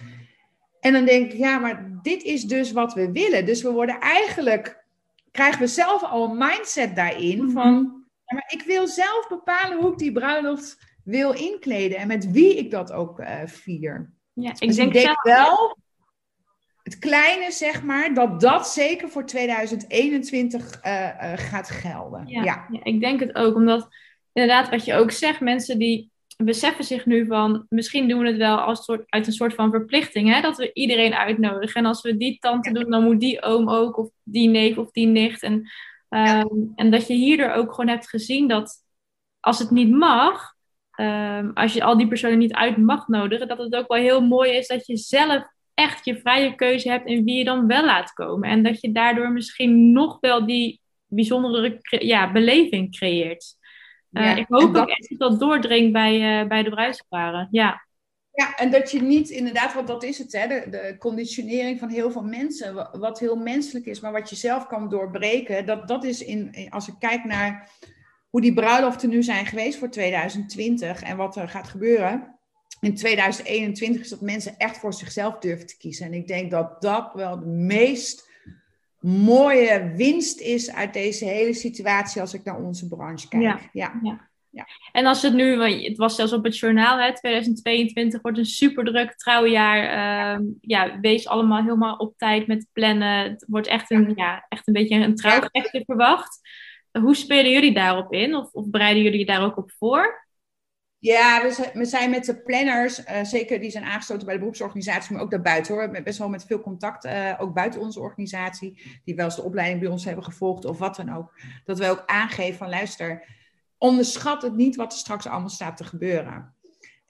En dan denk ik, ja, maar dit is dus wat we willen. Dus we worden eigenlijk, krijgen we zelf al een mindset daarin mhm. van, ja, maar ik wil zelf bepalen hoe ik die bruiloft wil inkleden en met wie ik dat ook uh, vier. Ja, ik dus denk, ik denk wel, het kleine zeg maar, dat dat zeker voor 2021 uh, uh, gaat gelden. Ja, ja. ja, ik denk het ook, omdat inderdaad wat je ook zegt, mensen die beseffen zich nu van, misschien doen we het wel als soort, uit een soort van verplichting, hè, dat we iedereen uitnodigen. En als we die tante doen, dan moet die oom ook, of die neef of die nicht. En, um, en dat je hierdoor ook gewoon hebt gezien dat als het niet mag, um, als je al die personen niet uit mag nodigen, dat het ook wel heel mooi is dat je zelf echt je vrije keuze hebt in wie je dan wel laat komen. En dat je daardoor misschien nog wel die bijzondere ja, beleving creëert. Uh, ik hoop dat... ook echt dat dat doordringt bij, uh, bij de bruidsparen. Ja. Ja, en dat je niet inderdaad, want dat is het, hè, de, de, conditionering van heel veel mensen, wat heel menselijk is, maar wat je zelf kan doorbreken, dat, dat is in, als ik kijk naar hoe die bruiloften nu zijn geweest voor 2020 en wat er gaat gebeuren. In 2021 is dat mensen echt voor zichzelf durven te kiezen. En ik denk dat dat wel de meest mooie winst is uit deze hele situatie als ik naar onze branche kijk. Ja, ja. ja. En als het nu, het was zelfs op het journaal, hè, 2022 wordt een super druk trouwjaar. Uh, ja, wees allemaal helemaal op tijd met plannen. Het wordt echt een, ja. echt een beetje een trouwgevechtje verwacht. Hoe spelen jullie daarop in? Of, of bereiden jullie je daar ook op voor? Ja, we zijn, met de planners, uh, zeker die zijn aangesloten bij de beroepsorganisatie, maar ook daarbuiten hoor. Hebben best wel met veel contact, uh, ook buiten onze organisatie, die wel eens de opleiding bij ons hebben gevolgd of wat dan ook. Dat we ook aangeven van luister, onderschat het niet wat er straks allemaal staat te gebeuren.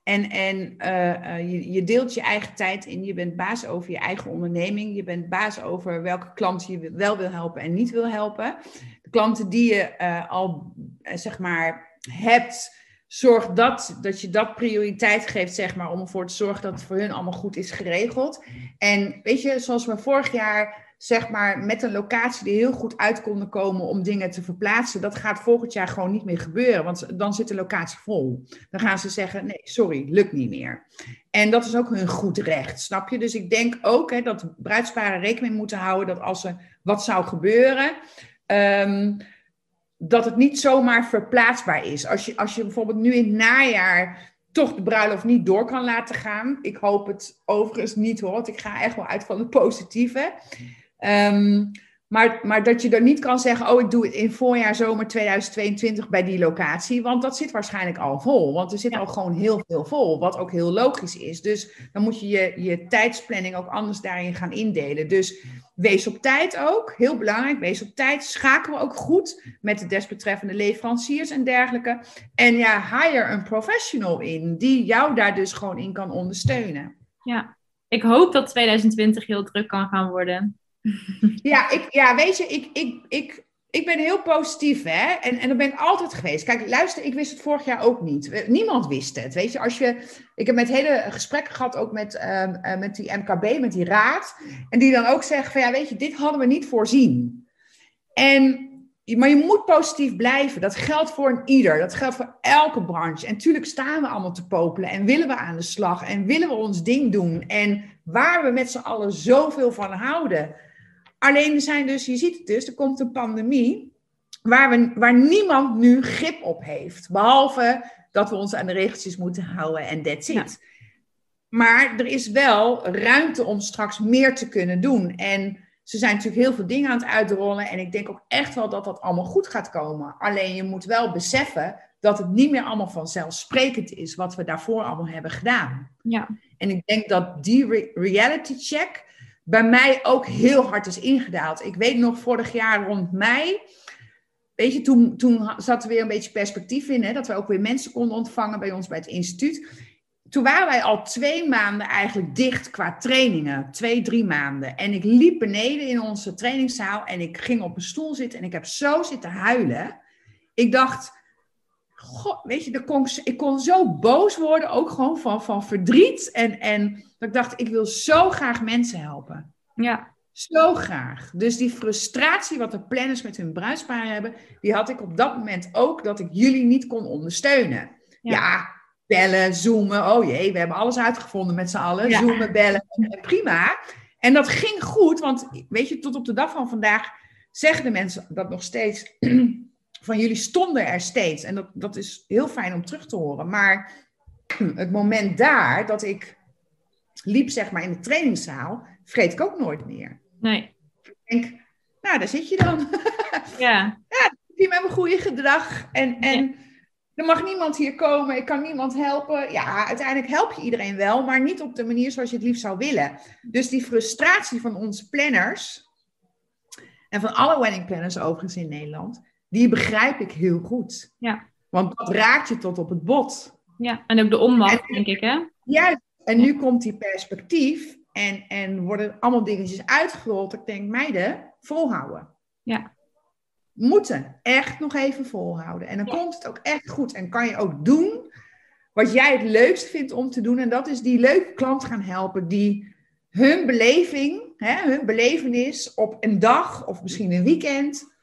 En, en uh, je, je, deelt je eigen tijd in, je bent baas over je eigen onderneming, je bent baas over welke klanten je wel wil helpen en niet wil helpen. De klanten die je al, zeg maar, hebt zorg dat, dat je dat prioriteit geeft, zeg maar, om ervoor te zorgen dat het voor hun allemaal goed is geregeld. En weet je, zoals we vorig jaar, zeg maar, met een locatie die heel goed uit konden komen om dingen te verplaatsen, dat gaat volgend jaar gewoon niet meer gebeuren, want dan zit de locatie vol. Dan gaan ze zeggen, nee, sorry, lukt niet meer. En dat is ook hun goed recht, snap je? Dus ik denk ook hè, dat bruidsparen rekening moeten houden dat als er wat zou gebeuren, um, dat het niet zomaar verplaatsbaar is. Als je, als je bijvoorbeeld nu in het najaar toch de bruiloft niet door kan laten gaan. Ik hoop het overigens niet hoor, want ik ga echt wel uit van het positieve. Ehm, maar, maar dat je er niet kan zeggen, oh ik doe het in voorjaar, zomer 2022 bij die locatie. Want dat zit waarschijnlijk al vol. Want er zit al gewoon heel veel vol, wat ook heel logisch is. Dus dan moet je je, je tijdsplanning ook anders daarin gaan indelen. Dus Wees op tijd ook, heel belangrijk, wees op tijd. Schakel ook goed met de desbetreffende leveranciers en dergelijke. En ja, hire een professional in die jou daar dus gewoon in kan ondersteunen. Ja, ik hoop dat 2020 heel druk kan gaan worden. [laughs] Ja, ik, ja weet je, ik, ik, ik ik ben heel positief, hè? En, en dat ben ik altijd geweest. Kijk, luister, ik wist het vorig jaar ook niet. Niemand wist het. Weet je, als je. Ik heb met hele gesprekken gehad, ook met, uh, met die MKB, met die raad. En die dan ook zeggen: van ja, weet je, dit hadden we niet voorzien. En. Maar je moet positief blijven. Dat geldt voor een ieder. Dat geldt voor elke branche. En natuurlijk staan we allemaal te popelen. En willen we aan de slag. En willen we ons ding doen. En waar we met z'n allen zoveel van houden Alleen er zijn dus, je ziet het dus, er komt een pandemie waar, we, waar niemand nu grip op heeft. Behalve dat we ons aan de regeltjes moeten houden en that's it. Maar er is wel ruimte om straks meer te kunnen doen. En ze zijn natuurlijk heel veel dingen aan het uitrollen. En ik denk ook echt wel dat dat allemaal goed gaat komen. Alleen je moet wel beseffen dat het niet meer allemaal vanzelfsprekend is wat we daarvoor allemaal hebben gedaan. Ja. En ik denk dat die reality check, bij mij ook heel hard is ingedaald. Ik weet nog vorig jaar rond mei. Weet je, toen, toen zat er weer een beetje perspectief in, hè, dat we ook weer mensen konden ontvangen bij ons bij het instituut. Toen waren wij al twee maanden eigenlijk dicht qua trainingen. Twee, drie maanden. En ik liep beneden in onze trainingszaal en ik ging op een stoel zitten en ik heb zo zitten huilen. Ik dacht, God, weet je, kon, ik kon zo boos worden, ook gewoon van, van verdriet. En, en dat ik dacht, ik wil zo graag mensen helpen. Ja. Zo graag. Dus die frustratie wat de planners met hun bruidsparen hebben, die had ik op dat moment ook dat ik jullie niet kon ondersteunen. Ja, bellen, zoomen. Oh jee, we hebben alles uitgevonden met z'n allen. Zoomen, bellen, prima. En dat ging goed, want weet je, tot op de dag van vandaag zeggen de mensen dat nog steeds. [clears throat] Van jullie stonden er steeds. En dat, dat is heel fijn om terug te horen. Maar [clears throat] het moment daar dat ik liep, zeg maar, in de trainingszaal, vreet ik ook nooit meer. Nee. Ik denk, nou, daar zit je dan. [laughs] Ja. [laughs] ja, die met mijn goede gedrag. En, en er mag niemand hier komen, ik kan niemand helpen. Ja, uiteindelijk help je iedereen wel, maar niet op de manier zoals je het liefst zou willen. Dus die frustratie van onze planners, en van alle wedding planners overigens in Nederland, die begrijp ik heel goed. Ja. Want dat raakt je tot op het bot. Ja, en ook de onmacht, denk ik, hè? Juist. En nu komt die perspectief en, en worden allemaal dingetjes uitgerold. Ik denk, meiden, volhouden. Ja. Moeten echt nog even volhouden. En dan komt het ook echt goed. En kan je ook doen wat jij het leukst vindt om te doen. En dat is die leuke klant gaan helpen die hun beleving, hè, hun belevenis op een dag of misschien een weekend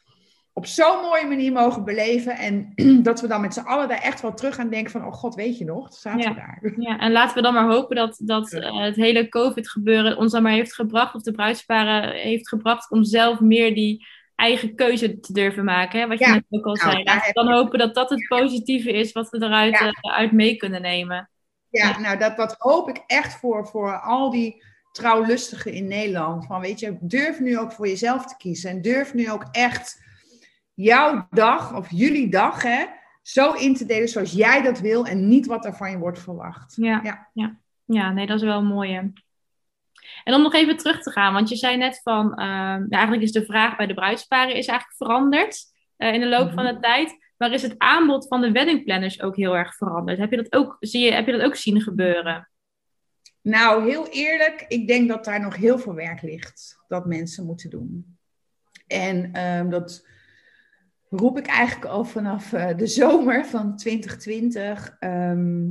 op zo'n mooie manier mogen beleven. En [clears throat] dat we dan met z'n allen daar echt wel terug gaan denken van, oh god, weet je nog, zaten ja. we daar. [laughs] Ja, en laten we dan maar hopen dat, dat uh, het hele COVID-gebeuren ons dan maar heeft gebracht, of de bruidsparen heeft gebracht, om zelf meer die eigen keuze te durven maken. Hè? Wat je Ja. net ook al Nou, zei. Laten we dan hopen dat dat het positieve is wat we eruit Ja. eh, uit mee kunnen nemen. Ja, nou dat, dat hoop ik echt voor, voor al die trouwlustigen in Nederland. Van weet je, durf nu ook voor jezelf te kiezen. En durf nu ook echt jouw dag of jullie dag hè, zo in te delen zoals jij dat wil. En niet wat er van je wordt verwacht. Ja, Ja. ja. ja. nee, dat is wel een mooie. En om nog even terug te gaan, want je zei net van, ja, eigenlijk is de vraag bij de bruidsparen is eigenlijk veranderd eh, in de loop van de tijd. Maar is het aanbod van de weddingplanners ook heel erg veranderd? Heb je dat ook, zie je, heb je dat ook zien gebeuren? Nou, heel eerlijk, ik denk dat daar nog heel veel werk ligt dat mensen moeten doen. En ehm, dat roep ik eigenlijk al vanaf eh, de zomer van 2020. Ehm,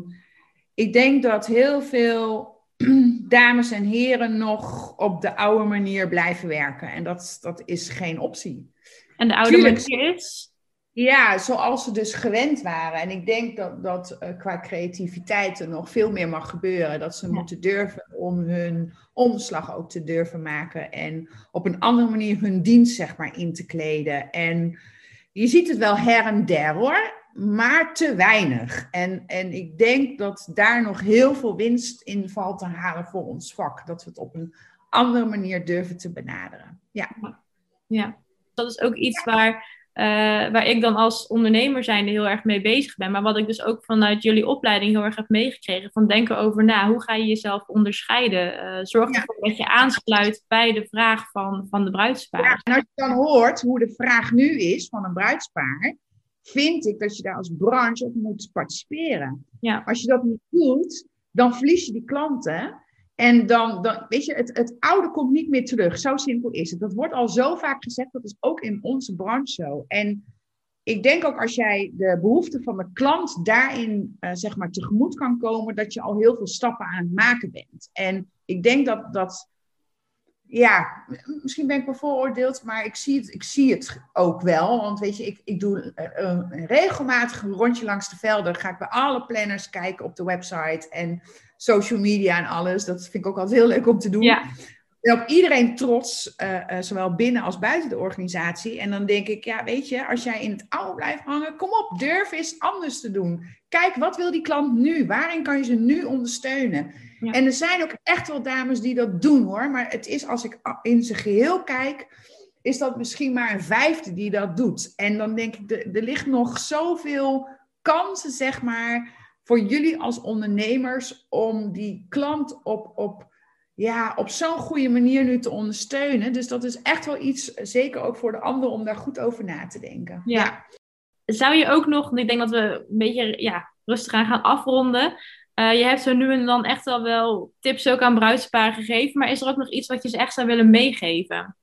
ik denk dat heel veel [clears throat] dames en heren nog op de oude manier blijven werken. En dat, dat is geen optie. En de oude Tuurlijk. manier is? Ja, zoals ze dus gewend waren. En ik denk dat, dat eh, qua creativiteit er nog veel meer mag gebeuren. Dat ze Ja. moeten durven om hun omslag ook te durven maken. En op een andere manier hun dienst zeg maar in te kleden. En je ziet het wel her en der hoor, maar te weinig. En, en ik denk dat daar nog heel veel winst in valt te halen voor ons vak. Dat we het op een andere manier durven te benaderen. Ja. Ja, dat is ook iets waar, eh, waar ik dan als ondernemer zijnde heel erg mee bezig ben. Maar wat ik dus ook vanuit jullie opleiding heel erg heb meegekregen. Van denken over na, hoe ga je jezelf onderscheiden? Eh, zorg Ja. ervoor dat je aansluit bij de vraag van, van de bruidspaar. Ja, en als je dan hoort hoe de vraag nu is van een bruidspaar, vind ik dat je daar als branche op moet participeren. Ja. Als je dat niet doet, dan verlies je die klanten. En dan, dan weet je, het, het oude komt niet meer terug. Zo simpel is het. Dat wordt al zo vaak gezegd, dat is ook in onze branche zo. En ik denk ook als jij de behoeften van de klant daarin, eh, zeg maar, tegemoet kan komen, dat je al heel veel stappen aan het maken bent. En ik denk dat, dat ja, misschien ben ik bevooroordeeld, maar ik zie het, ik zie het ook wel. Want weet je, ik, ik doe een, een regelmatig een rondje langs de velden. Ga ik bij alle planners kijken op de website en social media en alles. Dat vind ik ook altijd heel leuk om te doen. Ja. En op iedereen trots, eh, eh, zowel binnen als buiten de organisatie. En dan denk ik, ja, weet je, als jij in het oude blijft hangen, kom op, durf eens anders te doen. Kijk, wat wil die klant nu? Waarin kan je ze nu ondersteunen? Ja. En er zijn ook echt wel dames die dat doen hoor. Maar het is, als ik in zijn geheel kijk, is dat misschien maar een vijfde die dat doet. En dan denk ik, er, er ligt nog zoveel kansen, zeg maar, voor jullie als ondernemers om die klant op, op, ja, op zo'n goede manier nu te ondersteunen. Dus dat is echt wel iets, zeker ook voor de anderen, om daar goed over na te denken. Ja. Zou je ook nog, want ik denk dat we een beetje ja, rustig aan gaan afronden. Eh, je hebt zo nu en dan echt al wel tips ook aan bruidsparen gegeven. Maar is er ook nog iets wat je ze echt zou willen meegeven?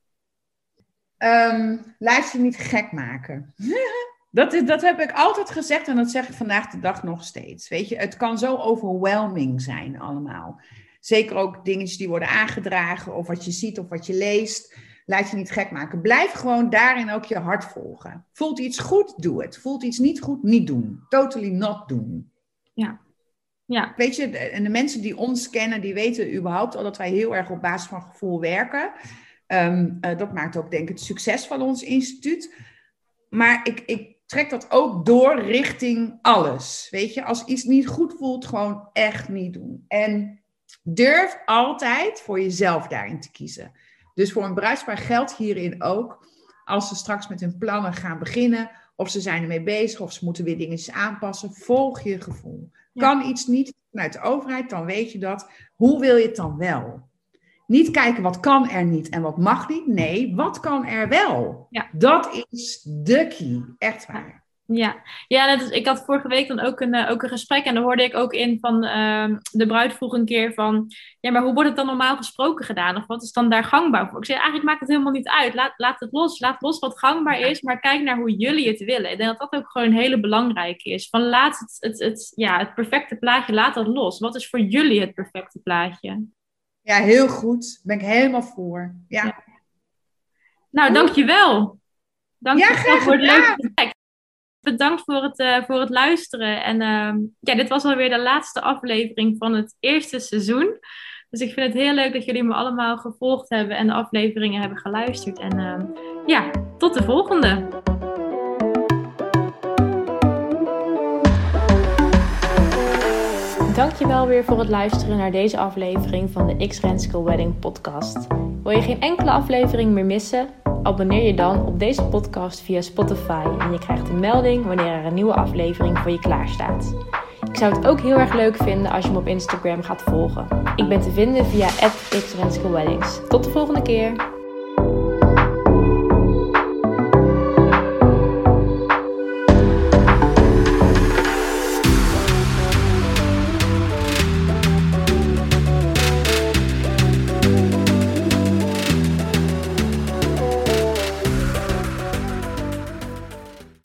Ehm, laat je niet gek maken. [laughs] dat, is, dat heb ik altijd gezegd en dat zeg ik vandaag de dag nog steeds. Weet je, het kan zo overwhelming zijn allemaal. Zeker ook dingetjes die worden aangedragen of wat je ziet of wat je leest. Laat je niet gek maken. Blijf gewoon daarin ook je hart volgen. Voelt iets goed, doe het. Voelt iets niet goed, niet doen. Totally not doen. Ja. Ja. Weet je, en de mensen die ons kennen, die weten überhaupt al dat wij heel erg op basis van gevoel werken. Ehm, eh, dat maakt ook denk ik het succes van ons instituut. Maar ik, ik trek dat ook door richting alles. Weet je, als iets niet goed voelt, gewoon echt niet doen. En durf altijd voor jezelf daarin te kiezen. Dus voor een bruidspaar geldt hierin ook, als ze straks met hun plannen gaan beginnen, of ze zijn ermee bezig, of ze moeten weer dingetjes aanpassen, volg je gevoel. Kan iets niet vanuit de overheid, dan weet je dat. Hoe wil je het dan wel? Niet kijken wat kan er niet en wat mag niet. Nee, wat kan er wel? Ja. Dat is de key. Echt waar. Ja, ja net ik had vorige week dan ook een, uh, ook een gesprek en daar hoorde ik ook in van uh, de bruid vroeg een keer van, ja, maar hoe wordt het dan normaal gesproken gedaan? Of wat is dan daar gangbaar voor? Ik zei, eigenlijk maakt het helemaal niet uit. Laat, laat het los, laat los wat gangbaar is, maar kijk naar hoe jullie het willen. Ik denk dat dat ook gewoon een hele belangrijke is. Van laat het, het, het, ja, het perfecte plaatje, laat dat los. Wat is voor jullie het perfecte plaatje? Ja, heel goed. Daar ben ik helemaal voor. Ja. ja. Nou, dankjewel. Dankjewel ja, voor het leuke gesprek bedankt voor het, uh, voor het luisteren. En uh, ja, dit was alweer de laatste aflevering van het eerste seizoen. Dus ik vind het heel leuk dat jullie me allemaal gevolgd hebben en de afleveringen hebben geluisterd. En uh, ja, tot de volgende. Dankjewel weer voor het luisteren naar deze aflevering van de X Renske Wedding podcast. Wil je geen enkele aflevering meer missen? Abonneer je dan op deze podcast via Spotify en je krijgt een melding wanneer er een nieuwe aflevering voor je klaar staat. Ik zou het ook heel erg leuk vinden als je me op Instagram gaat volgen. Ik ben te vinden via @xrenskoweddings. Tot de volgende keer.